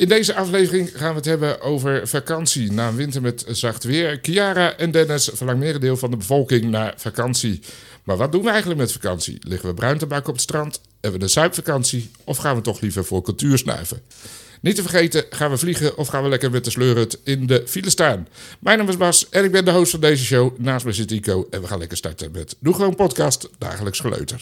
In deze aflevering gaan we het hebben over vakantie na een winter met zacht weer. Chiara en Dennis verlangen merendeel van de bevolking naar vakantie. Maar wat doen we eigenlijk met vakantie? Liggen we bruin tabak op het strand? Hebben we een zuipvakantie? Of gaan we toch liever voor cultuur snuiven? Niet te vergeten, gaan we vliegen of gaan we lekker met de sleurhut in de file staan? Mijn naam is Bas en ik ben de host van deze show. Naast me zit Ico en we gaan lekker starten met Doe Gewoon Podcast, Dagelijks Geleuter.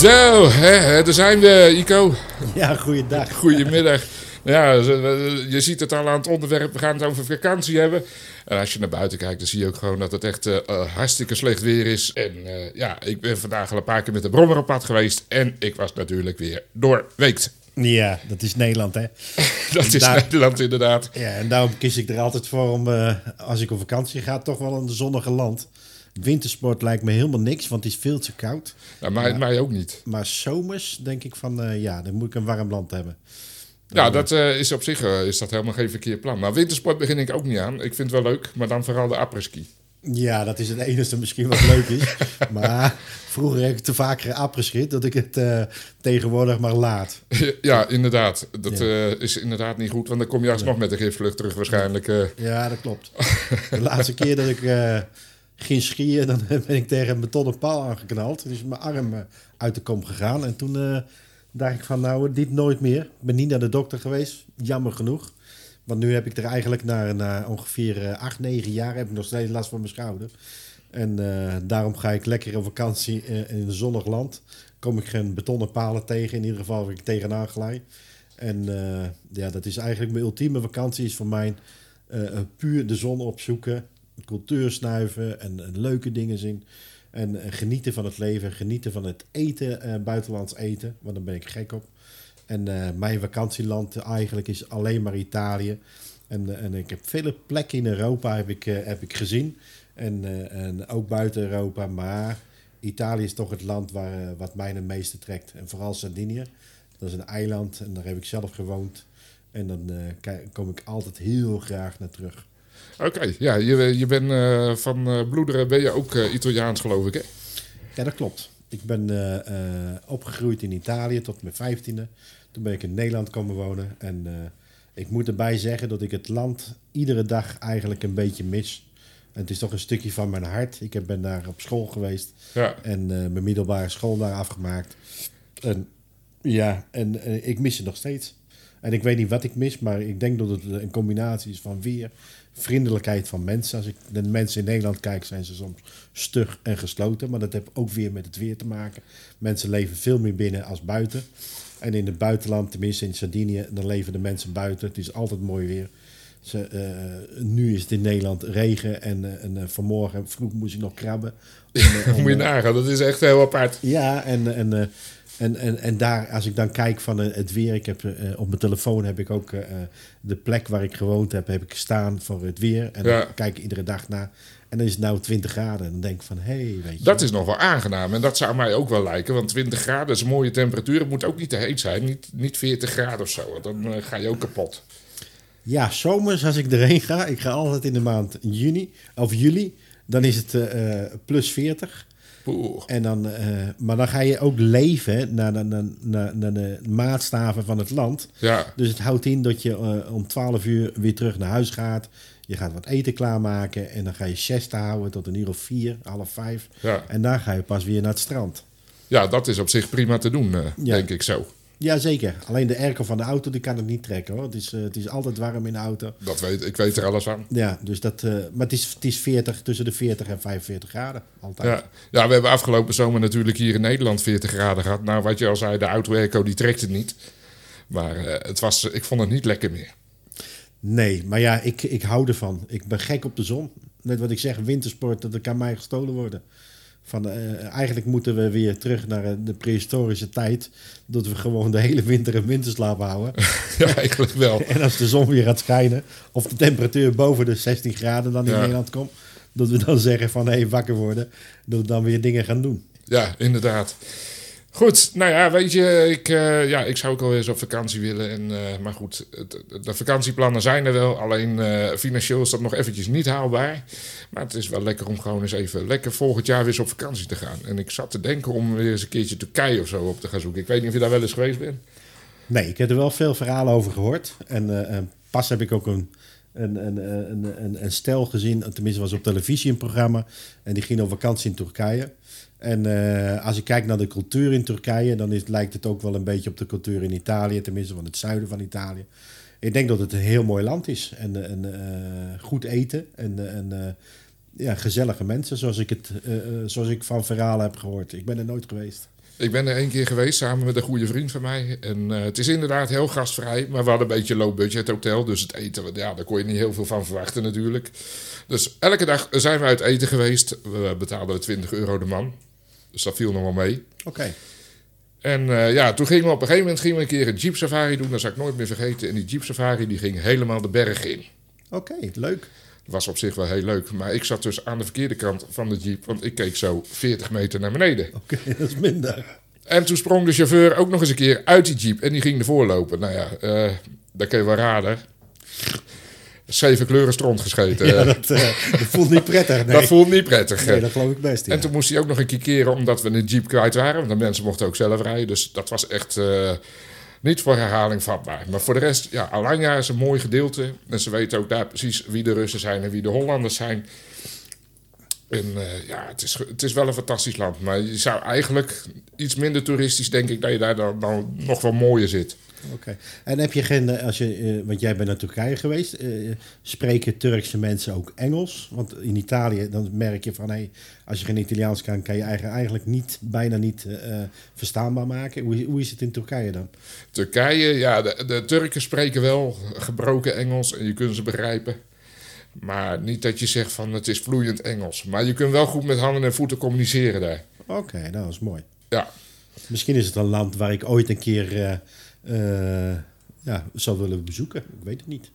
Zo, hè, daar zijn we, Ico. Ja, goeiedag. Goedemiddag. Ja, je ziet het al aan het onderwerp. We gaan het over vakantie hebben. En als je naar buiten kijkt, dan zie je ook gewoon dat het echt uh, hartstikke slecht weer is. En uh, ja, ik ben vandaag al een paar keer met de brommer op pad geweest. En ik was natuurlijk weer doorweekt. Ja, dat is Nederland, hè? dat is daar, Nederland, inderdaad. Ja, en daarom kies ik er altijd voor om, uh, als ik op vakantie ga, toch wel de zonnige land. Wintersport lijkt me helemaal niks, want het is veel te koud. Ja, mij, mij ook niet. Maar zomers denk ik van, uh, ja, dan moet ik een warm land hebben. Ja, dat uh, is op zich uh, is dat helemaal geen verkeerd plan. Maar wintersport begin ik ook niet aan. Ik vind het wel leuk, maar dan vooral de apres-ski. Ja, dat is het enige misschien wat leuk is. maar vroeger heb ik te vaker apres dat ik het uh, tegenwoordig maar laat. Ja, inderdaad. Dat ja. is inderdaad niet goed, want dan kom je alsnog met de gifvlucht terug waarschijnlijk. Ja, dat klopt. De laatste keer dat ik ging skiën, dan ben ik tegen een betonnen paal aangeknald. Dus mijn arm uh, uit de kom gegaan. En toen uh, dacht ik van, nou, dit nooit meer. Ik ben niet naar de dokter geweest, jammer genoeg. Want nu heb ik er eigenlijk na, ongeveer uh, 8, 9 jaar heb ik nog steeds last van mijn schouder. En daarom ga ik lekker op vakantie in een zonnig land. Kom ik geen betonnen palen tegen, in ieder geval waar ik tegenaan glij. En ja, dat is eigenlijk mijn ultieme vakantie, is voor mij puur de zon opzoeken cultuur snuiven en, leuke dingen zien. En, en, genieten van het leven, genieten van het eten, uh, buitenlands eten, want daar ben ik gek op. En uh, mijn vakantieland eigenlijk is alleen maar Italië. En, en ik heb vele plekken in Europa heb ik, heb ik gezien. En, en ook buiten Europa. Maar Italië is toch het land waar, wat mij het meeste trekt. En vooral Sardinië. Dat is een eiland en daar heb ik zelf gewoond. En dan kom ik altijd heel graag naar terug. Oké, ja, je, je bent uh, van uh, bloederen, ben je ook uh, Italiaans geloof ik hè? Ja, dat klopt. Ik ben opgegroeid in Italië tot mijn vijftiende. Toen ben ik in Nederland komen wonen. En ik moet erbij zeggen dat ik het land iedere dag eigenlijk een beetje mis. En het is toch een stukje van mijn hart. Ik ben daar op school geweest. Ja. En mijn middelbare school daar afgemaakt. En ja, en ik mis het nog steeds. En ik weet niet wat ik mis, maar ik denk dat het een combinatie is van weer, vriendelijkheid van mensen. Als ik de mensen in Nederland kijk, zijn ze soms stug en gesloten. Maar dat heeft ook weer met het weer te maken. Mensen leven veel meer binnen als buiten. En in het buitenland, tenminste in Sardinië, dan leven de mensen buiten. Het is altijd mooi weer. Ze, uh, nu is het in Nederland regen en, uh, en uh, vanmorgen vroeg moest ik nog krabben. Om, om, Moet je nagaan, dat is echt heel apart. Ja, en, en en, en, en daar, als ik dan kijk van het weer, ik heb, uh, op mijn telefoon heb ik ook uh, de plek waar ik gewoond heb, heb ik staan voor het weer. En ja. dan kijk ik iedere dag naar. En dan is het nou 20 graden. En dan denk ik van, hé, hey, weet je. Dat is nog wel aangenaam. En dat zou mij ook wel lijken. Want 20 graden is een mooie temperatuur. Het moet ook niet te heet zijn. Niet, niet 40 graden of zo. Dan uh, ga je ook kapot. Ja, zomers als ik erheen ga. Ik ga altijd in de maand juni of juli. Dan is het plus 40. En dan, uh, maar dan ga je ook leven naar, naar, naar, naar, de maatstaven van het land. Ja. Dus het houdt in dat je uh, om 12 uur weer terug naar huis gaat. Je gaat wat eten klaarmaken en dan ga je siesta houden tot een uur of vier, half vijf. Ja. En dan ga je pas weer naar het strand. Ja, dat is op zich prima te doen, uh, ja. denk ik zo. Jazeker. Alleen de airco van de auto die kan het niet trekken hoor. Het is, eh, het is altijd warm in de auto. Dat weet, ik weet er alles van. Ja, dus dat, eh, maar het is, het is 40, tussen de 40 en 45 graden. Altijd. Ja. ja, we hebben afgelopen zomer natuurlijk hier in Nederland 40 graden gehad. Nou, wat je al zei, de auto airco die trekt het niet. Maar eh, het was, ik vond het niet lekker meer. Nee, maar ja, ik, ik hou ervan. Ik ben gek op de zon. Net wat ik zeg, wintersport, dat kan mij gestolen worden. Van, eh, eigenlijk moeten we weer terug naar eh, de prehistorische tijd. Dat we gewoon de hele winter een winterslaap houden. ja, eigenlijk wel. En als de zon weer gaat schijnen, of de temperatuur boven de 16 graden dan in Ja. Nederland komt, dat we dan zeggen van hé, hey, wakker worden. Dat we dan weer dingen gaan doen. Ja, inderdaad. Goed, nou ja, weet je, ik, eh, ja, ik zou ook wel eens op vakantie willen. En, eh, maar goed, de vakantieplannen zijn er wel. Alleen eh, financieel is dat nog eventjes niet haalbaar. Maar het is wel lekker om gewoon eens even lekker volgend jaar weer eens op vakantie te gaan. En ik zat te denken om weer eens een keertje Turkije of zo op te gaan zoeken. Ik weet niet of je daar wel eens geweest bent. Nee, ik heb er wel veel verhalen over gehoord. En pas heb ik ook een, een, een, stel gezien, tenminste was op televisie een programma. En die ging op vakantie in Turkije. En eh, als je kijkt naar de cultuur in Turkije, dan lijkt het ook wel een beetje op de cultuur in Italië, tenminste van het zuiden van Italië. Ik denk dat het een heel mooi land is. En, eh, goed eten en, en eh, ja, gezellige mensen, zoals ik, het, zoals ik van verhalen heb gehoord. Ik ben er nooit geweest. Ik ben er één keer geweest samen met een goede vriend van mij. En eh, het is inderdaad heel gastvrij. Maar we hadden een beetje een low-budget hotel. Dus het eten, ja, daar kon je niet heel veel van verwachten natuurlijk. Dus elke dag zijn we uit eten geweest. We betaalden 20 euro de man. Dus dat viel nog wel mee. Oké. En eh, ja, toen gingen we op een gegeven moment gingen we een keer een jeep safari doen. Dat zal ik nooit meer vergeten. En die jeep safari die ging helemaal de berg in. Oké, leuk. Was op zich wel heel leuk. Maar ik zat dus aan de verkeerde kant van de jeep. Want ik keek zo 40 meter naar beneden. Oké, dat is minder. En toen sprong de chauffeur ook nog eens een keer uit die jeep en die ging ervoor lopen. Nou ja, eh dat kun je wel raden. Zeven kleuren stront gescheten. Ja, dat, eh, dat voelt niet prettig. Nee. Dat voelt niet prettig. nee, dat geloof ik best. Ja. En toen moest hij ook nog een keer keren omdat we een jeep kwijt waren. Want de mensen mochten ook zelf rijden. Dus dat was echt eh, niet voor herhaling vatbaar. Maar voor de rest, ja, Alanya is een mooi gedeelte. En ze weten ook daar precies wie de Russen zijn en wie de Hollanders zijn. En eh, ja, het is, het is wel een fantastisch land. Maar je zou eigenlijk iets minder toeristisch, denk ik, dat je daar dan, dan nog wel mooier zit. Oké. En heb je geen, eh, als je, eh, want jij bent naar Turkije geweest, eh, spreken Turkse mensen ook Engels? Want in Italië dan merk je van, hey, als je geen Italiaans kan, kan je eigen- eigenlijk niet, bijna niet verstaanbaar maken. Hoe, hoe is het in Turkije dan? Turkije, ja, de, de Turken spreken wel gebroken Engels en je kunt ze begrijpen. Maar niet dat je zegt van het is vloeiend Engels. Maar je kunt wel goed met handen en voeten communiceren daar. Oké, nou, dat is mooi. Ja, Misschien is het een land waar ik ooit een keer ja, zou willen bezoeken. Ik weet het niet.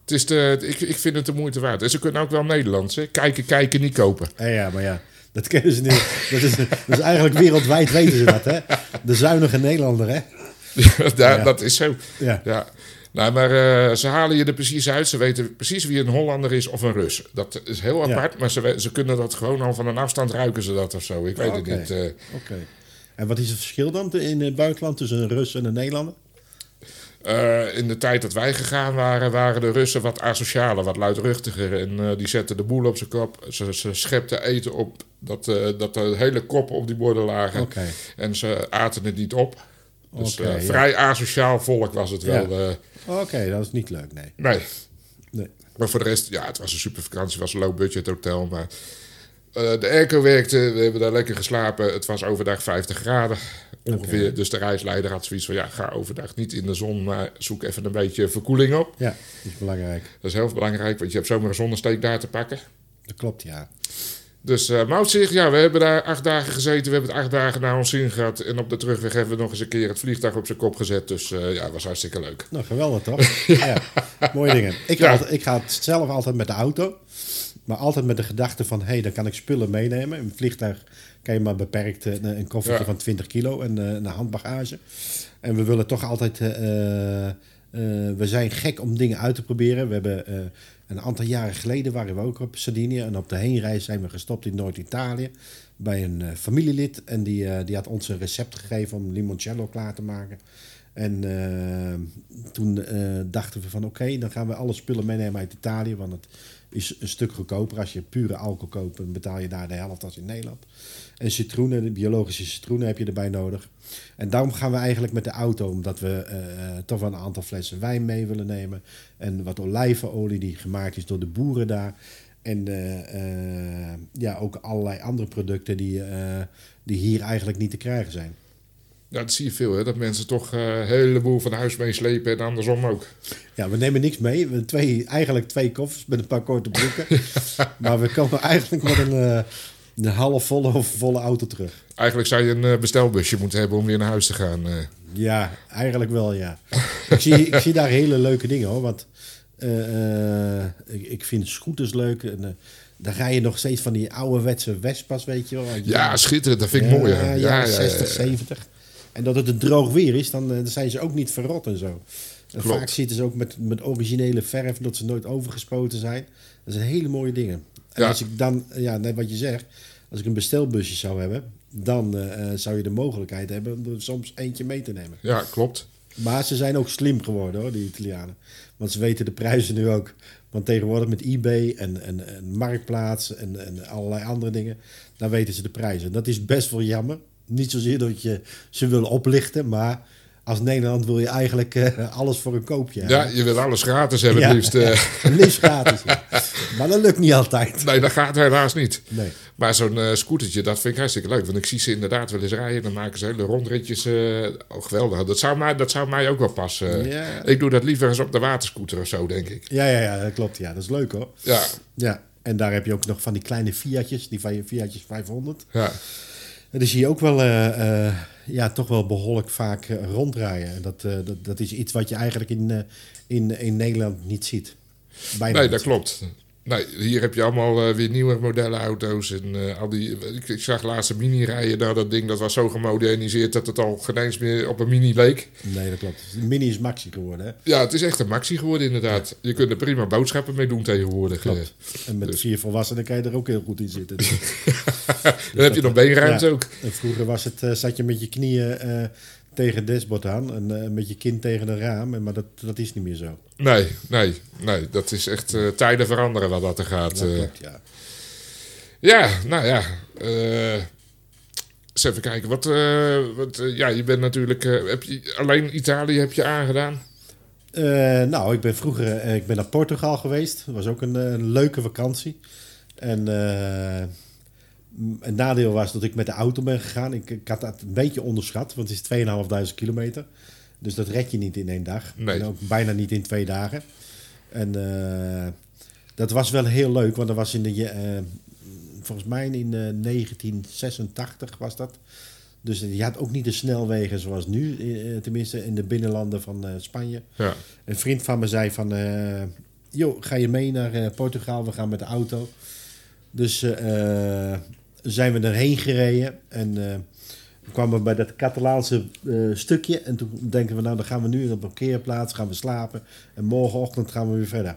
het is de, ik, ik vind het de moeite waard. En ze kunnen ook wel Nederlands. Hè? Kijken, kijken, niet kopen. Eh, ja, maar ja, dat kennen ze niet. Dat is, dat is eigenlijk wereldwijd weten ze dat, hè? De zuinige Nederlander, hè? Ja. Dat is zo. Ja. Ja. Nou, maar eh, ze halen je er precies uit. Ze weten precies wie een Hollander is of een Rus. Dat is heel Ja. apart, maar ze, ze kunnen dat gewoon al van een afstand ruiken ze dat of zo. Ik weet het niet. eh. Oké. En wat is het verschil dan in het buitenland tussen een Rus en een Nederlander? Eh, in de tijd dat wij gegaan waren, waren de Russen wat asocialer, wat luidruchtiger. En eh, die zetten de boel op zijn kop. Ze, ze schepten eten op dat, eh, dat de hele kop op die borden lagen. En ze aten het niet op. Dus ja. vrij asociaal volk was het wel. Ja. Oké, dat is niet leuk, nee. nee. nee. Maar voor de rest, ja, het was een super vakantie. Het was een low budget hotel. Maar de airco werkte. We hebben daar lekker geslapen. Het was overdag 50 graden ongeveer. Dus de reisleider had zoiets van... Ja, ga overdag niet in de zon. Maar zoek even een beetje verkoeling op. Ja, dat is belangrijk. Dat is heel belangrijk. Want je hebt zomaar een zonnesteek daar te pakken. Dat klopt, ja. Dus uh, Mout zegt, ja, we hebben daar acht dagen gezeten. We hebben het acht dagen naar ons zin gehad. En op de terugweg hebben we nog eens een keer het vliegtuig op zijn kop gezet. Dus eh, ja, was hartstikke leuk. Nou, geweldig toch? ja. Mooie dingen. Ik, Ja. ga altijd- ik ga het zelf altijd met de auto. Maar altijd met de gedachte van, hé, hey, dan kan ik spullen meenemen. In een vliegtuig kan je maar beperkt eh, een, een koffertje Ja. van 20 kilo en eh, een handbagage. En we willen toch altijd... eh, we zijn gek om dingen uit te proberen. We hebben een aantal jaren geleden waren we ook op Sardinië. En op de heenreis zijn we gestopt in Noord-Italië. Bij een familielid. En die, die had ons een recept gegeven om limoncello klaar te maken. En eh, toen eh, dachten we van oké, dan gaan we alle spullen meenemen uit Italië. Want het is een stuk goedkoper. Als je pure alcohol koopt, dan betaal je daar de helft als in Nederland. En citroenen, de biologische citroenen heb je erbij nodig. En daarom gaan we eigenlijk met de auto, omdat we eh, toch wel een aantal flessen wijn mee willen nemen. En wat olijvenolie die gemaakt is door de boeren daar. En ja, ook allerlei andere producten die, die hier eigenlijk niet te krijgen zijn. Ja, dat zie je veel, hè? dat mensen toch eh, een heleboel van huis meeslepen en andersom ook. Ja, we nemen niks mee. We twee, eigenlijk twee koffers met een paar korte broeken. maar we komen eigenlijk met een, eh, een half volle of volle auto terug. Eigenlijk zou je een eh, bestelbusje moeten hebben om weer naar huis te gaan. Ja, eigenlijk wel, ja. ik, zie, ik zie daar hele leuke dingen hoor. Want ik, ik vind scooters leuk. En, daar rij je nog steeds van die ouderwetse Vespas, weet je wel. Ja, schitterend, dat vind ik mooi. Ja, hè. ja, Ja, ja, 60, ja, ja. 70. En dat het een droog weer is, dan, eh, dan zijn ze ook niet verrot en zo. En Klopt. vaak zitten ze ook met, met originele verf, dat ze nooit overgespoten zijn. Dat zijn hele mooie dingen. En Ja. als ik dan, ja, net wat je zegt, als ik een bestelbusje zou hebben, dan eh, eh, zou je de mogelijkheid hebben om er soms eentje mee te nemen. Ja, klopt. Maar ze zijn ook slim geworden hoor, die Italianen. Want ze weten de prijzen nu ook. Want tegenwoordig met eBay en, en, en Marktplaats en, en allerlei andere dingen, dan weten ze de prijzen. Dat is best wel jammer. Niet zozeer dat je ze wil oplichten, maar als Nederland wil je eigenlijk eh, alles voor een koopje. Ja, je wil alles gratis hebben Ja. het liefst. eh. Liefst gratis. ja. Maar dat lukt niet altijd. nee, dat gaat helaas niet. Nee. Maar zo'n eh, scootertje, dat vind ik hartstikke leuk. Want ik zie ze inderdaad wel eens rijden. Dan maken ze hele rondritjes. eh, oh, geweldig. Dat zou, mij, dat zou mij ook wel passen. Ja. Ik doe dat liever eens op de waterscooter of zo, denk ik. Ja, ja, ja, dat klopt. Ja, dat is leuk hoor. Ja, Ja. En daar heb je ook nog van die kleine Fiatjes, die van je Fiatjes 500. ja. Die zie je ook wel, eh, ja, toch wel behoorlijk vaak eh, ronddraaien. En dat, dat, dat is iets wat je eigenlijk in, in, in Nederland niet ziet. Bijna Nee, niet. dat klopt. Nee, hier heb je allemaal eh, weer nieuwe modellen auto's. En eh, al die, ik, ik zag laatst een mini rijden. Nou, dat ding dat was zo gemoderniseerd dat het al geen eens meer op een mini leek. Nee, dat klopt. De Mini is maxi geworden, hè? Ja, het is echt een maxi geworden inderdaad. Je kunt er prima boodschappen mee doen tegenwoordig. Klopt. Eh, En met Dus- vier volwassenen kan je er ook heel goed in zitten. Dan heb je nog beenruimte Ja. ook. En vroeger was het, zat je met je knieën tegen het dashboard aan en eh, met je kin tegen een raam. En- Maar dat, dat is niet meer zo. Nee, nee, nee. Dat is echt eh, tijden veranderen wat dat er gaat. Dat eh. klopt, ja. Ja, nou ja. eh, eens even kijken. Wat, eh, wat, eh, ja, je bent natuurlijk... eh, heb je, alleen Italië heb je aangedaan? Eh, nou, ik ben vroeger eh, ik ben naar Portugal geweest. Dat was ook een, eh, een leuke vakantie. En eh, een nadeel was dat ik met de auto ben gegaan. Ik, ik had dat een beetje onderschat, want het is 2.500 kilometer. Dus dat red je niet in één dag. Nee. En ook bijna niet in twee dagen. En eh, dat was wel heel leuk, want dat was in de... eh, volgens mij in eh, 1986 was dat. Dus je had ook niet de snelwegen zoals nu, eh, tenminste in de binnenlanden van eh, Spanje. Ja. Een vriend van me zei van... eh joh, ga je mee naar eh, Portugal? We gaan met de auto. Dus eh, eh, zijn we erheen gereden. En eh, we kwamen bij dat Catalaanse eh, stukje. En toen denken we, nou, dan gaan we nu in een parkeerplaats. Gaan we slapen. En morgenochtend gaan we weer verder.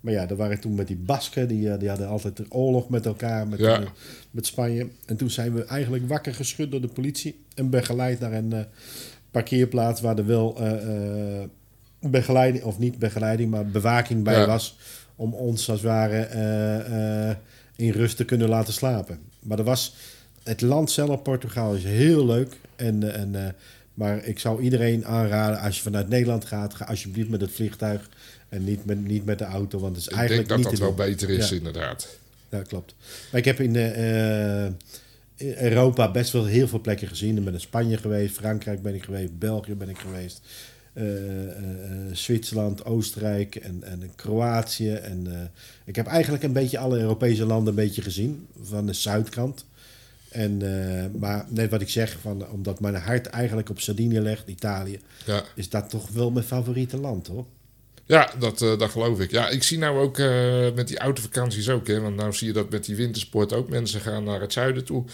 Maar ja, dat waren toen met die Basken. Die, eh, die hadden altijd oorlog met elkaar, met, Ja. met Spanje. En toen zijn we eigenlijk wakker geschud door de politie. En begeleid naar een parkeerplaats waar er wel begeleiding, of niet begeleiding, maar bewaking bij Ja. was. Om ons als het ware in rust te kunnen laten slapen. Maar er was, het land zelf, Portugal, is heel leuk. En, eh, en, eh, maar ik zou iedereen aanraden, als je vanuit Nederland gaat, ga alsjeblieft met het vliegtuig. En niet met, niet met de auto, want het is Ik eigenlijk denk dat niet dat wel beter is, Ja. inderdaad. Ja, klopt. Maar ik heb in, eh, eh, in Europa best wel heel veel plekken gezien. Ik ben in Spanje geweest, Frankrijk ben ik geweest, België ben ik geweest. Eh, eh, eh, Zwitserland, Oostenrijk en, en Kroatië. En, ik heb eigenlijk een beetje alle Europese landen een beetje gezien, van de zuidkant. En, maar net wat ik zeg, van, omdat mijn hart eigenlijk op Sardinië ligt, Italië, Ja, is dat toch wel mijn favoriete land hoor. Ja dat, eh, dat geloof ik. Ja, ik zie nou ook eh, met die autovakanties ook. Hè, want nou zie je dat met die wintersport ook. Mensen gaan naar het zuiden toe.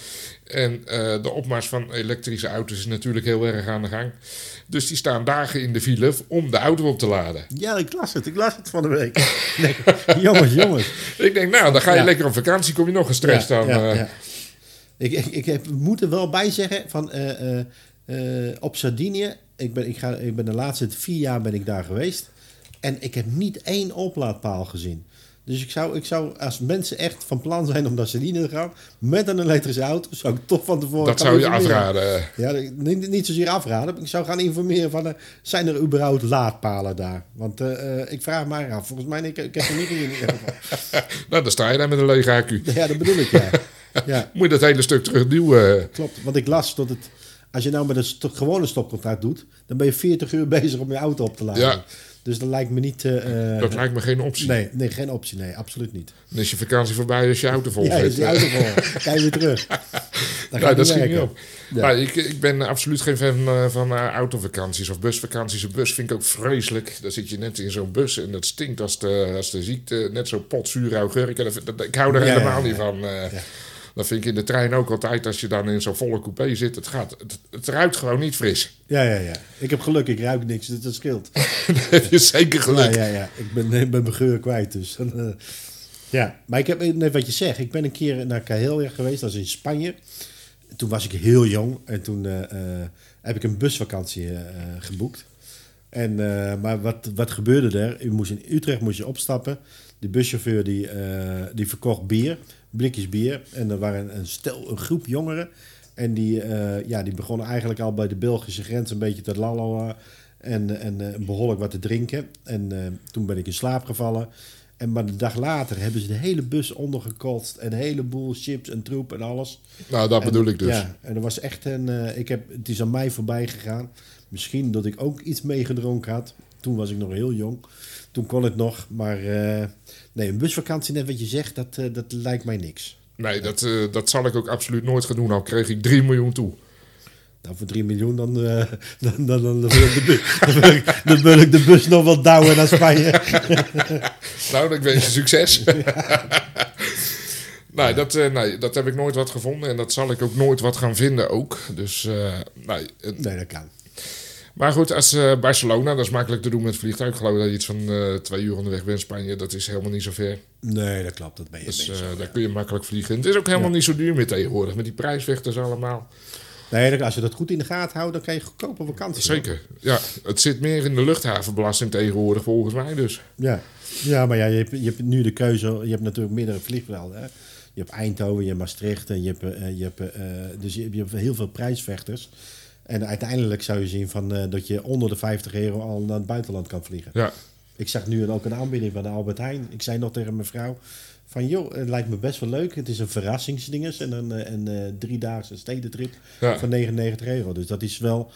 En eh, de opmars van elektrische auto's is natuurlijk heel erg aan de gang. Dus die staan dagen in de file om de auto op te laden. Ja, ik las het. Ik las het van de week. Nee, jongens, jongens. Ik denk, nou, dan ga je Ja. lekker op vakantie, kom je nog gestrest ja, dan. ja, ja. Ik, ik, ik heb, moet er wel bij zeggen, van, op Sardinië Ik ben, ik, ga, ik ben de laatste vier jaar ben ik daar geweest. En ik heb niet één oplaadpaal gezien. Dus ik zou, ik zou, als mensen echt van plan zijn om naar Sardinië te gaan... met een elektrische auto, zou ik toch van tevoren... Dat zou je informeren. afraden. Ja, niet, niet zozeer afraden. Ik zou gaan informeren van... eh, zijn er überhaupt laadpalen daar? Want eh, eh, ik vraag mij af. Volgens mij, ik, ik heb er niet in. in ieder geval. Nou, dan sta je daar met een lege accu. Ja, dat bedoel ik, ja. ja. Moet je dat hele stuk terugduwen. Klopt, want ik las dat het... Als je nou met een gewone stopcontact doet... dan ben je 40 uur bezig om je auto op te laden. Ja. Dus dat lijkt me niet... eh, eh, Dat lijkt me geen optie. nee, nee, geen optie. Nee, absoluut niet. Dan is je vakantie voorbij als je auto vol Ja, zit. is die auto vol. Ga je weer terug. Dat Ja, gaat dat niet schiet niet op. Ja. Maar ik, ik ben absoluut geen fan eh, van autovakanties of busvakanties. Een bus vind ik ook vreselijk. Dan zit je net in zo'n bus en dat stinkt als de, als de ziekte. Net zo potzure augurk. En dat- dat- Ik hou er Ja, helemaal ja, niet ja. van. Eh. Dat vind ik in de trein ook altijd als je dan in zo'n volle coupé zit. Het, gaat, het, het ruikt gewoon niet fris. Ja, ja, ja. Ik heb geluk, ik ruik niks, dus dat scheelt. Dan heb je zeker geluk. Ja, ja, ja. Ik ben, ik ben mijn geur kwijt, dus... eh, ja, maar ik heb net wat je zegt. Ik ben een keer naar Cahelia geweest, dat is in Spanje. Toen was ik heel jong en toen eh, eh, heb ik een busvakantie eh, eh, geboekt. En, eh, maar wat, wat gebeurde er? U moest in Utrecht moest je opstappen. De buschauffeur die, eh, die verkocht bier, blikjes bier. En er waren een stel, een groep jongeren. En die, eh, ja, die begonnen eigenlijk al bij de Belgische grens een beetje te lallen. En, en eh, behoorlijk wat te drinken. En eh, toen ben ik in slaap gevallen. En maar de dag later hebben ze de hele bus ondergekotst. En een heleboel chips en troep en alles. Nou, dat bedoel ik dus. Ja, en er was echt een. ik heb, het is aan mij voorbij gegaan. Misschien dat ik ook iets meegedronken had. Toen was ik nog heel jong. Toen kon het nog. Maar eh, nee, een busvakantie, net wat je zegt, dat, eh, dat lijkt mij niks. Nee, dat, eh, dat zal ik ook absoluut nooit gaan doen. Al kreeg ik 3 miljoen toe. Nou, voor 3 miljoen, dan, eh, dan, dan, dan, wil ik de bus, dan, wil ik, dan wil ik de bus nog wel douwen naar Spanje. Nou, dan wens je succes. nee, dat, nee, dat heb ik nooit wat gevonden. En dat zal ik ook nooit wat gaan vinden ook. Dus, eh, nee. Nee, dat kan. Maar goed, als eh, Barcelona, dat is makkelijk te doen met vliegtuig. Ik geloof dat je iets van eh, twee uur onderweg bent in Spanje. Dat is helemaal niet zo ver. Nee, dat klopt. Dat ben je Dus bezig. eh, daar kun je makkelijk vliegen. En het is ook helemaal niet zo duur meer tegenwoordig. Met die prijsvechters allemaal. Nee, als je dat goed in de gaten houdt, dan kan je goedkope vakantie. Zeker. Ja, het zit meer in de luchthavenbelasting tegenwoordig volgens mij dus. Ja, ja maar ja, je, hebt, je hebt nu de keuze. Je hebt natuurlijk meerdere vliegvelden. Je hebt Eindhoven, je hebt Maastricht. En je hebt, je hebt, dus je hebt heel veel prijsvechters. En uiteindelijk zou je zien van, eh, dat je onder de 50 euro al naar het buitenland kan vliegen. Ja, Ik zag nu ook een aanbieding van de Albert Heijn. Ik zei nog tegen mijn vrouw van, joh, het lijkt me best wel leuk. Het is een verrassingsdinges en een, eh, een eh, driedaagse stedentrip Ja. van 99 euro. Dus dat is wel,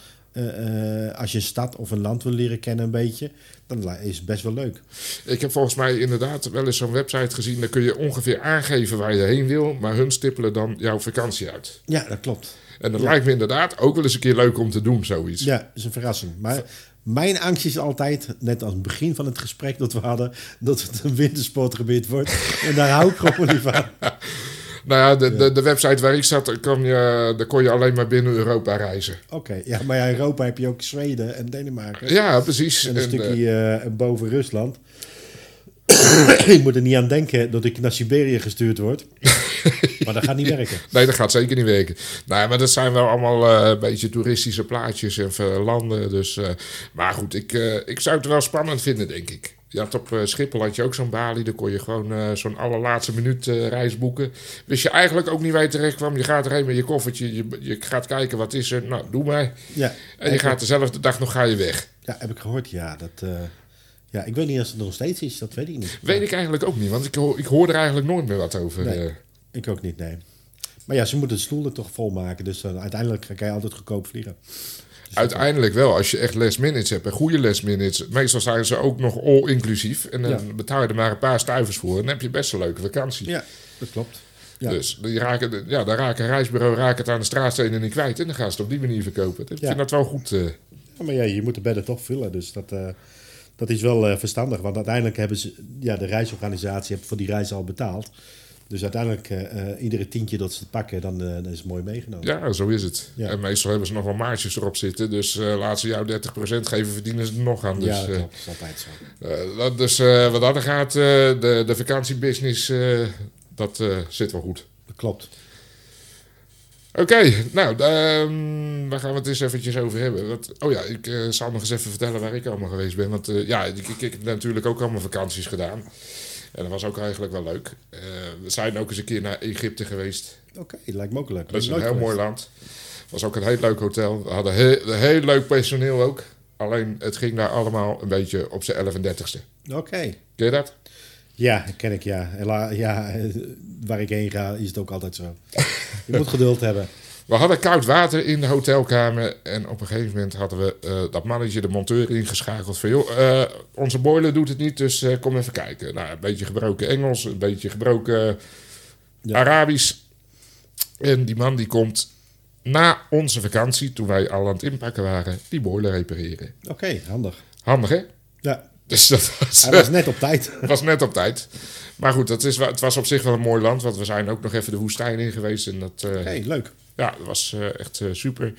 als je een stad of een land wil leren kennen een beetje, dan is het best wel leuk. ik heb volgens mij inderdaad wel eens zo'n website gezien. Daar kun je ongeveer aangeven waar je heen wil. Maar hun stippelen dan jouw vakantie uit. Ja, dat klopt. En dat lijkt me inderdaad ook wel eens een keer leuk om te doen, zoiets. Ja, dat is een verrassing. Maar mijn angst is altijd, net als het begin van het gesprek dat we hadden, dat het een wintersportgebied wordt. En daar hou ik gewoon niet van. Nou ja, de, de, de website waar ik zat, daar kon, je, daar kon je alleen maar binnen Europa reizen. Oké, ja, maar ja, in Europa heb je ook Zweden en Denemarken. Ja, precies. En een En, stukje eh, boven Rusland. ik moet er niet aan denken dat ik naar Siberië gestuurd word. maar dat gaat niet werken. Nee, dat gaat zeker niet werken. Nee, maar dat zijn wel allemaal eh, een beetje toeristische plaatjes en eh, landen. Dus, eh, maar goed, ik, ik zou het wel spannend vinden, denk ik. Je had op Schiphol had je ook zo'n balie. Daar kon je gewoon zo'n allerlaatste minuut reis boeken. Wist je eigenlijk ook niet waar je terecht kwam. Je gaat erheen met je koffertje. Je, je gaat kijken wat is er. Nou, doe maar. Ja, En je gaat dezelfde dag nog ga je weg. ja heb ik gehoord. Ja, dat, ja, ik weet niet of het nog steeds is. Dat weet ik niet. Weet ik eigenlijk ook niet. Want ik, hoor, ik hoor er eigenlijk nooit meer wat over. Nee. Eh. Ik ook niet, nee. Maar ja, ze moeten de stoelen toch volmaken. Dus dan uiteindelijk kan je altijd goedkoop vliegen. Uiteindelijk wel, als je echt last minutes hebt en goede last minutes. Meestal zijn ze ook nog all inclusief. En dan Ja. betaal je er maar een paar stuivers voor. En dan heb je best een leuke vakantie. Ja, dat klopt. Ja. Dus die raken, ja, dan raken een reisbureau raken het aan de straatstenen niet kwijt. En dan gaan ze het op die manier verkopen. Ik Ja. vind dat wel goed. eh. Ja, maar ja, je moet de bedden toch vullen. Dus dat, eh, dat is wel eh, verstandig. Want uiteindelijk hebben ze, ja, de reisorganisatie heeft voor die reis al betaald. Dus uiteindelijk, eh, eh, iedere tientje dat ze pakken, dan, eh, dan is het mooi meegenomen. ja, zo is het. Ja. En meestal hebben ze nog wel maatjes erop zitten. Dus eh laat ze jou 30% geven, verdienen ze er nog aan. Dus, ja, dat klopt. Dat is altijd zo. dat, dus wat dat gaat, de, de vakantiebusiness, dat zit wel goed. Dat klopt. Oké, nou, ehm, waar gaan we het eens eventjes over hebben? Wat, oh ja, ik zal nog eens even vertellen waar ik allemaal geweest ben. Want ja, ik, ik, ik heb natuurlijk ook allemaal vakanties gedaan. En dat was ook eigenlijk wel leuk. Eh, we zijn ook eens een keer naar Egypte geweest. Oké, lijkt me ook leuk. Dat is een heel geweest. mooi land. was ook een heel leuk hotel. We hadden heel, heel leuk personeel ook. Alleen het ging daar allemaal een beetje op zijn 11 en 30ste. Oké. Ken je dat? Ja, ken ik ja. Hela- ja. eh, Waar ik heen ga is het ook altijd zo. Je moet geduld hebben. We hadden koud water in de hotelkamer. En op een gegeven moment hadden we eh, dat mannetje, de monteur, ingeschakeld. Van joh, eh, onze boiler doet het niet, dus eh, kom even kijken. Nou, een beetje gebroken Engels, een beetje gebroken Ja. Arabisch. En die man die komt na onze vakantie, toen wij al aan het inpakken waren, die boiler repareren. Oké, handig. Handig hè? Ja, Dus dat was, hij was net op tijd. was net op tijd. Maar goed, dat is, het was op zich wel een mooi land, want we zijn ook nog even de woestijn in geweest. En dat, Oké, leuk. Ja, dat was eh, echt eh, super.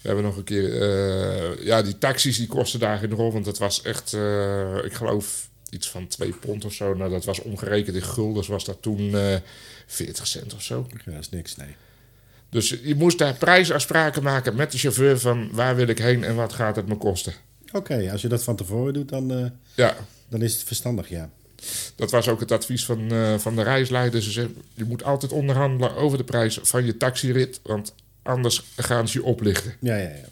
We hebben nog een keer... eh, ja, die taxis die kosten daar geen rol. Want het was echt, ik geloof, iets van 2 pond of zo. Nou, dat was omgerekend in guldens was dat toen eh 40 cent of zo. Ja, dat is niks, nee. Dus je moest daar prijsafspraken maken met de chauffeur van waar wil ik heen en wat gaat het me kosten. Oké, als je dat van tevoren doet, dan, Ja, dan is het verstandig, ja. Dat was ook het advies van, eh, van de reisleider. Ze zeggen, je moet altijd onderhandelen over de prijs van je taxirit. Want anders gaan ze je oplichten. Ja, ja, ja.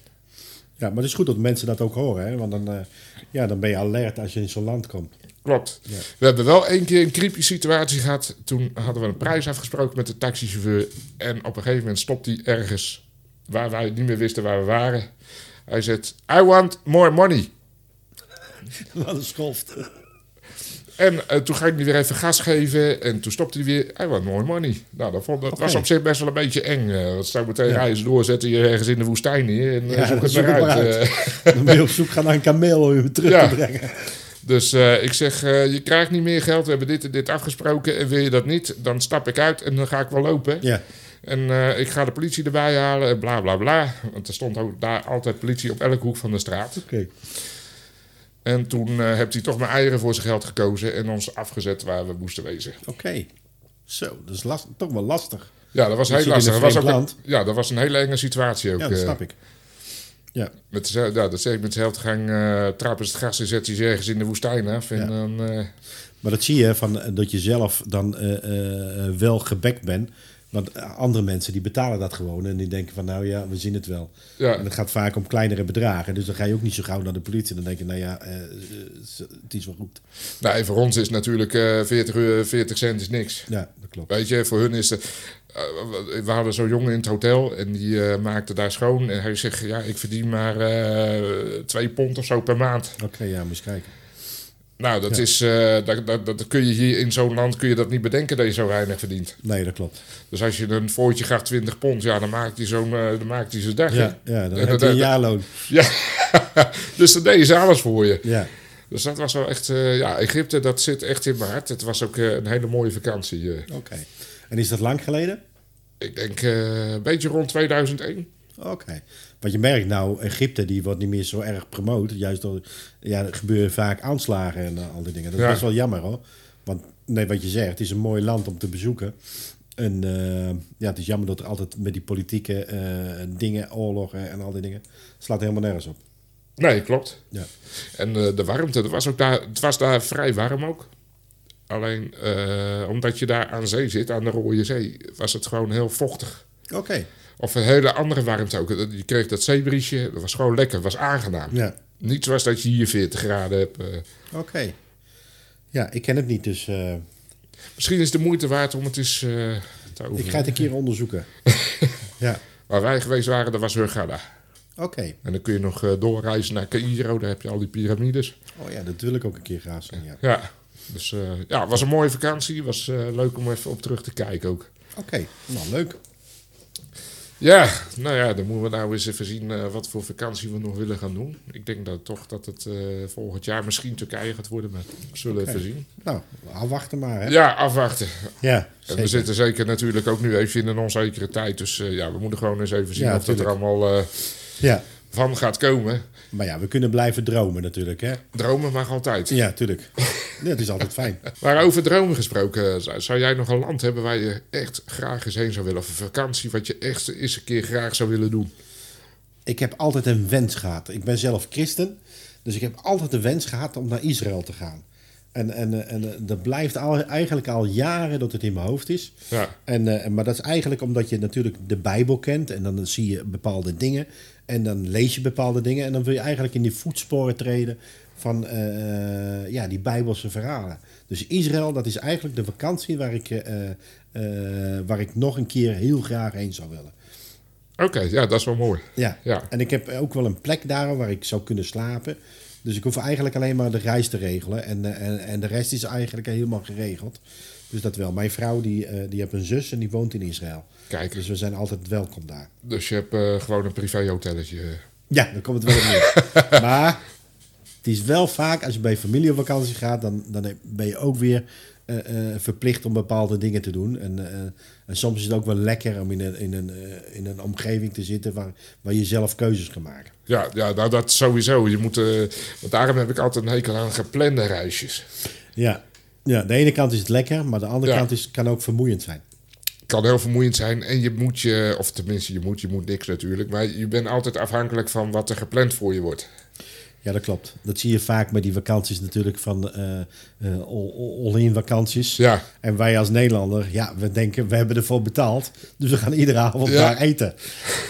Ja, maar het is goed dat mensen dat ook horen, hè? Want dan, eh, ja, dan ben je alert als je in zo'n land komt. Klopt. Ja. We hebben wel één keer een creepy situatie gehad. Toen hadden we een prijs afgesproken met de taxichauffeur. En op een gegeven moment stopt hij ergens waar wij niet meer wisten waar we waren. Hij zegt, I want more money. Wat een schoft. En eh, toen ging hij weer even gas geven. En toen stopte hij weer, I want more money. Nou, dat, vond, dat was op zich best wel een beetje eng. eh want stel meteen Ja. door, zetten je ergens in de woestijn neer. En eh, Ja, zoek het zoek maar het uit. eh. Dan ben je op zoek gaan naar een kameel om je terug Ja. te brengen. Dus eh, ik zeg, eh, je krijgt niet meer geld. We hebben dit en dit afgesproken. En wil je dat niet, dan stap ik uit en dan ga ik wel lopen. Ja, En eh, ik ga de politie erbij halen en bla bla bla. Want er stond ook daar altijd politie op elke hoek van de straat. oké. En toen eh heeft hij toch mijn eieren voor zijn geld gekozen en ons afgezet waar we moesten wezen. Oké. Zo, dat is last, toch wel lastig. Ja, dat was heel lastig. Dat was, ook een, ja, dat was een hele enge situatie ook. Ja, dat eh. snap ik. Ja, met ja, dat zeg ik met dezelfde gang eh trappen ze het gas en zetten ze ergens in de woestijn af. En Ja. dan, maar dat zie je van, dat je zelf dan wel gebekt bent. Want eh, andere mensen die betalen dat gewoon en die denken van nou ja, we zien het wel. ja, En het gaat vaak om kleinere bedragen. Dus dan ga je ook niet zo gauw naar de politie. Dan denk je, nou ja, eh, eh, het is wel goed. nou, voor ons is natuurlijk eh 40, euro- 40 cent is niks. Ja, dat klopt. Weet je, voor hun is het. we hadden zo'n jongen in het hotel en die maakte daar schoon. En hij zegt: Ja, ik verdien maar eh, twee pond of zo per maand. Oké, ja, moet eens kijken. Nou, dat Ja. is. eh, dat, dat, dat kun je hier in zo'n land kun je dat niet bedenken dat je zo weinig verdient. Nee, dat klopt. Dus als je een voortje gaat 20 pond, ja, dan maakt hij zo'n dan maakt hij zijn dag. Ja, ja dan En heb je een jaarloon. Ja. dus dan deed je alles voor je. Ja, Dus dat was wel echt. eh, ja, Egypte, dat zit echt in mijn hart. Het was ook een hele mooie vakantie. oké. En is dat lang geleden? ik denk een beetje rond 2001. Oké. Want je merkt nou, Egypte die wordt niet meer zo erg promoot. Juist door, ja, er gebeuren vaak aanslagen en eh, al die dingen. Dat is Ja. best wel jammer hoor. Want nee, wat je zegt, het is een mooi land om te bezoeken. En eh, ja, het is jammer dat er altijd met die politieke eh, dingen, oorlogen en al die dingen, slaat helemaal nergens op. Nee, klopt. Ja. En de warmte, het was, ook daar, het was daar vrij warm ook. Alleen omdat je daar aan zee zit, aan de Rode Zee, was het gewoon heel vochtig. Oké. Of een hele andere warmte ook. Je kreeg dat zeebriesje, dat was gewoon lekker, het was aangenaam. Ja. Niet zoals dat je hier 40 graden hebt. eh. Oké. Ja, ik ken het niet, dus eh, Misschien is het de moeite waard om het eens eh, te overleggen. ik ga het een keer onderzoeken. ja, Waar wij geweest waren, dat was Hurghada. oké. En dan kun je nog doorreizen naar Cairo, daar heb je al die piramides. Oh ja, dat wil ik ook een keer graag zien, ja. Ja, dus ja, het was een mooie vakantie. was leuk om even op terug te kijken ook. Oké, nou leuk. Ja, nou ja, dan moeten we nou eens even zien eh, wat voor vakantie we nog willen gaan doen. Ik denk dat toch dat het eh, volgend jaar misschien Turkije gaat worden, maar we zullen Oké. even zien. Nou, afwachten maar, hè. Ja, afwachten. Ja, En we zitten zeker natuurlijk ook nu even in een onzekere tijd. Dus eh, ja, we moeten gewoon eens even zien Ja, of dat er allemaal... Ja, van gaat komen. Maar ja, we kunnen blijven dromen natuurlijk, hè? Dromen mag altijd. Ja, tuurlijk. Het is altijd fijn. Maar over dromen gesproken, zou- jij nog een land hebben waar je echt graag eens heen zou willen? Of een vakantie wat je echt eens een keer graag zou willen doen? Ik heb altijd een wens gehad. Ik ben zelf christen, dus ik heb altijd de wens gehad om naar Israël te gaan. En, en, en dat blijft al, eigenlijk al jaren dat het in mijn hoofd is. Ja. En, eh, maar dat is eigenlijk omdat je natuurlijk de Bijbel kent en dan zie je bepaalde dingen en dan lees je bepaalde dingen en dan wil je eigenlijk in die voetsporen treden van eh, ja, die Bijbelse verhalen. Dus Israël, dat is eigenlijk de vakantie waar ik, eh, eh, waar ik nog een keer heel graag heen zou willen. Oké, ja, dat is wel mooi. Ja. Ja. en ik heb ook wel een plek daar waar ik zou kunnen slapen. Dus ik hoef eigenlijk alleen maar de reis te regelen. En, eh, en, en de rest is eigenlijk helemaal geregeld. Dus dat wel. Mijn vrouw die, eh, die heeft een zus en die woont in Israël. Kijk, Dus we zijn altijd welkom daar. dus je hebt eh, gewoon een privéhotelletje. Ja, dan komt het wel op neer. maar het is wel vaak, als je bij familie op vakantie gaat, dan, dan ben je ook weer eh, verplicht om bepaalde dingen te doen. En, en soms is het ook wel lekker om in een, in een, in een omgeving te zitten waar, waar je zelf keuzes kan maken. Ja, ja nou dat sowieso. Je moet, want daarom heb ik altijd een hekel aan geplande reisjes. Ja. Ja, de ene kant is het lekker, maar de andere Ja. kant is, kan ook vermoeiend zijn. kan heel vermoeiend zijn en je moet je, of tenminste je moet, je moet niks natuurlijk, maar je bent altijd afhankelijk van wat er gepland voor je wordt. Ja, dat klopt. Dat zie je vaak met die vakanties natuurlijk van eh, eh, all- all-in vakanties. Ja, En wij als Nederlander, ja, we denken, we hebben ervoor betaald. Dus we gaan iedere avond Ja. daar eten.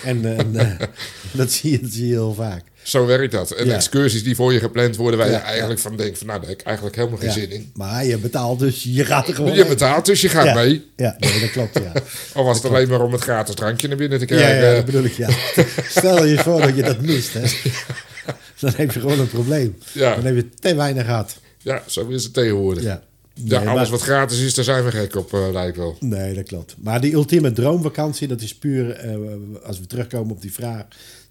En, eh, en eh, dat, zie je, dat zie je heel vaak. Zo werkt dat. En Ja. excursies die voor je gepland worden, waar je eigenlijk van denkt van nou, daar heb ik eigenlijk helemaal geen zin in. Maar je betaalt, dus je gaat er gewoon Je betaalt, dus je gaat mee. Ja, nee, dat klopt, ja. Of was het alleen maar om het gratis drankje naar binnen te krijgen. ja, dat bedoel ik, ja. Stel je voor dat je dat mist, hè. Dan heb je gewoon een probleem. Ja. Dan heb je te weinig gehad. Ja, zo is het tegenwoordig. Ja, Ja. Alles maar- wat gratis is, daar zijn we gek op, eh, lijkt wel. Nee, dat klopt. Maar die ultieme droomvakantie, dat is puur, eh, als we terugkomen op die vraag,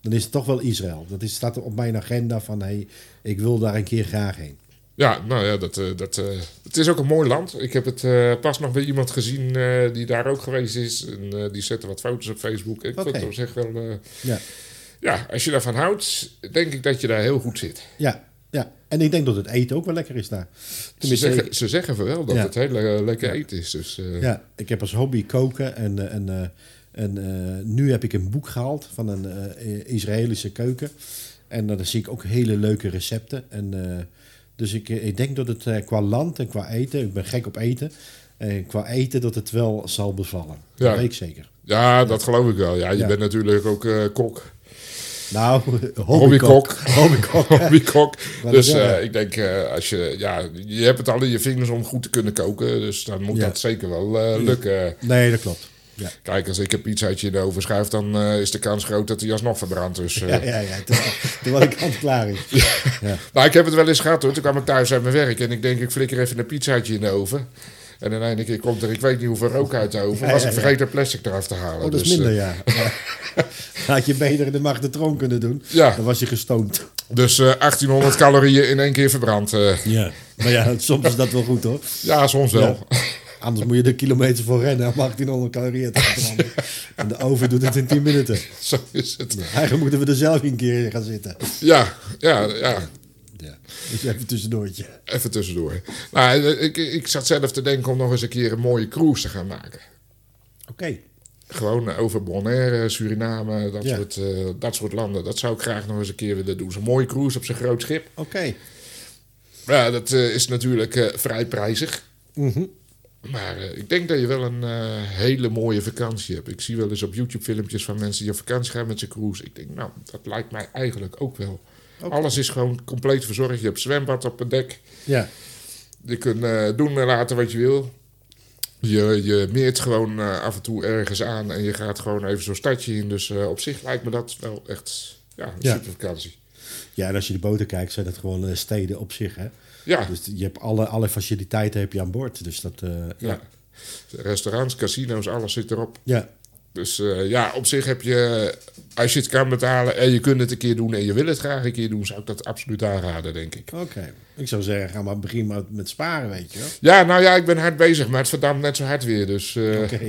dan is het toch wel Israël. Dat is, staat op mijn agenda van, hey, ik wil daar een keer graag heen. Ja, nou ja, dat, eh, dat, eh, het is ook een mooi land. Ik heb het eh, pas nog bij iemand gezien die daar ook geweest is. En die zette wat foto's op Facebook. Ik Oké. vond het op zich wel... Ja, ja, als je daarvan houdt, denk ik dat je daar heel goed zit. ja, ja. En ik denk dat het eten ook wel lekker is daar. Ze zeggen, ze zeggen wel dat Ja. het heel lekker eten is. Dus, ja, ik heb als hobby koken en, en, en eh, nu heb ik een boek gehaald van een eh, Israëlische keuken. En daar zie ik ook hele leuke recepten. En, eh, dus ik, ik denk dat het qua land en qua eten, ik ben gek op eten, en qua eten dat het wel zal bevallen. Ja. Dat weet ik zeker. ja, dat geloof ik wel. Ja, je Ja. bent natuurlijk ook kok. Nou, Hobbykok. Hobbykok. Hobbykok. Dus ik denk, als je, ja, je hebt het al in je vingers om goed te kunnen koken. Dus dan moet Ja. dat zeker wel lukken. Nee, dat klopt. Ja, Kijk, als ik een pizzaatje de oven schuif, dan eh, is de kans groot dat hij alsnog verbrandt. Dus, eh, ja, ja. ja. Toen, was ik kant klaar is. Ja. Nou, ik heb het wel eens gehad hoor. Toen kwam ik thuis uit mijn werk en ik denk, ik flikker even een pizzaatje in de oven. En in één keer komt er, ik weet niet hoeveel rook uit de oven. Was ik vergeten plastic eraf te halen. Oh, dat is Dus, minder, eh, ja. Had je beter de magnetron kunnen doen, Ja. dan was je gestoomd. Dus eh, 1800 calorieën in één keer verbrand. Ja. Maar ja, soms is dat wel goed hoor. ja, soms wel. Anders moet je er kilometers voor rennen om 1800 calorieën te verbranden. En de oven doet het in 10 minuten. Zo is het. Eigenlijk moeten we er zelf een keer in gaan zitten. Ja, ja, ja. Ja. Dus even tussendoortje. Even tussendoor. Nou, ik, ik zat zelf te denken om nog eens een keer een mooie cruise te gaan maken. Oké. Gewoon over Bonaire, Suriname, dat, Ja. soort, eh, dat soort landen. Dat zou ik graag nog eens een keer willen doen. Zo'n mooie cruise op zo'n groot schip. Oké. Ja, dat eh, is natuurlijk vrij prijzig. Mhm. Maar eh, ik denk dat je wel een eh, hele mooie vakantie hebt. Ik zie wel eens op YouTube filmpjes van mensen die op vakantie gaan met zijn cruise. Ik denk, nou, dat lijkt mij eigenlijk ook wel. Alles is gewoon compleet verzorgd. Je hebt zwembad op het dek. Ja. Je kunt eh, doen en laten wat je wil. Je, je meert gewoon af en toe ergens aan en je gaat gewoon even zo'n stadje in. Dus op zich lijkt me dat wel echt ja, een Ja. super vakantie. ja, en als je de boten kijkt, zijn dat gewoon steden op zich. Hè? Ja, Dus je hebt alle, alle faciliteiten heb je aan boord. Dus dat, eh, ja. Restaurants, casino's, alles zit erop. ja. Dus eh, ja, op zich heb je, als je het kan betalen en je kunt het een keer doen en je wil het graag een keer doen, zou ik dat absoluut aanraden, denk ik. Oké. Ik zou zeggen, ga maar begin maar met sparen, weet je wel. Ja, nou ja, ik ben hard bezig, maar het verdampt net zo hard weer. Dus eh, Oké.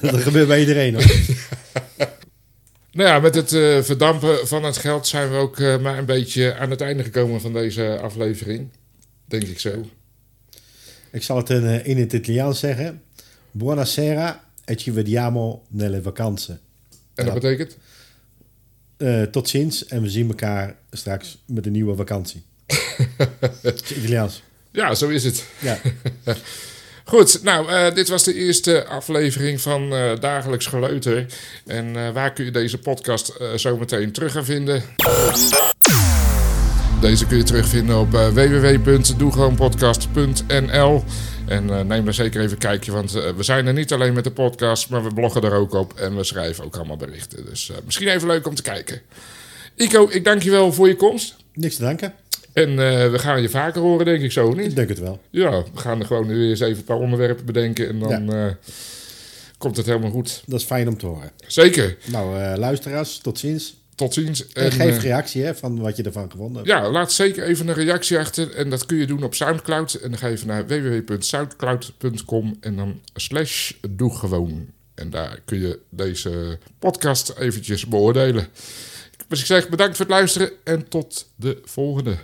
dat gebeurt bij iedereen hoor. Nou ja, met het eh, verdampen van het geld zijn we ook eh, maar een beetje aan het einde gekomen van deze aflevering. Denk ik zo. Ik zal het in, eh, in het Italiaans zeggen. Buonasera e ci vediamo nelle vacanze. En dat betekent? Tot ziens en we zien elkaar straks met een nieuwe vakantie. Italiaans. Ja, zo is het. Ja. Goed, nou, eh, dit was de eerste aflevering van eh, Dagelijks Geleuter. En eh, waar kun je deze podcast eh, zo meteen terug gaan vinden? Deze kun je terugvinden op www.doegewoonpodcast.nl En neem daar zeker even een kijkje, want we zijn er niet alleen met de podcast, maar we bloggen er ook op en we schrijven ook allemaal berichten. Dus misschien even leuk om te kijken. Ico, ik dank je wel voor je komst. Niks te danken. En eh, we gaan je vaker horen, denk ik zo, niet? Ik denk het wel. Ja, we gaan er gewoon nu weer eens even een paar onderwerpen bedenken en dan eh, komt het helemaal goed. Dat is fijn om te horen. Zeker. Nou, eh, luisteraars, tot ziens. Tot ziens. En, geef reactie hè, van wat je ervan gevonden hebt. ja, laat zeker even een reactie achter. En dat kun je doen op Soundcloud. En dan ga je even naar www.soundcloud.com en dan slash doe gewoon. En daar kun je deze podcast eventjes beoordelen. Dus ik zeg bedankt voor het luisteren en tot de volgende.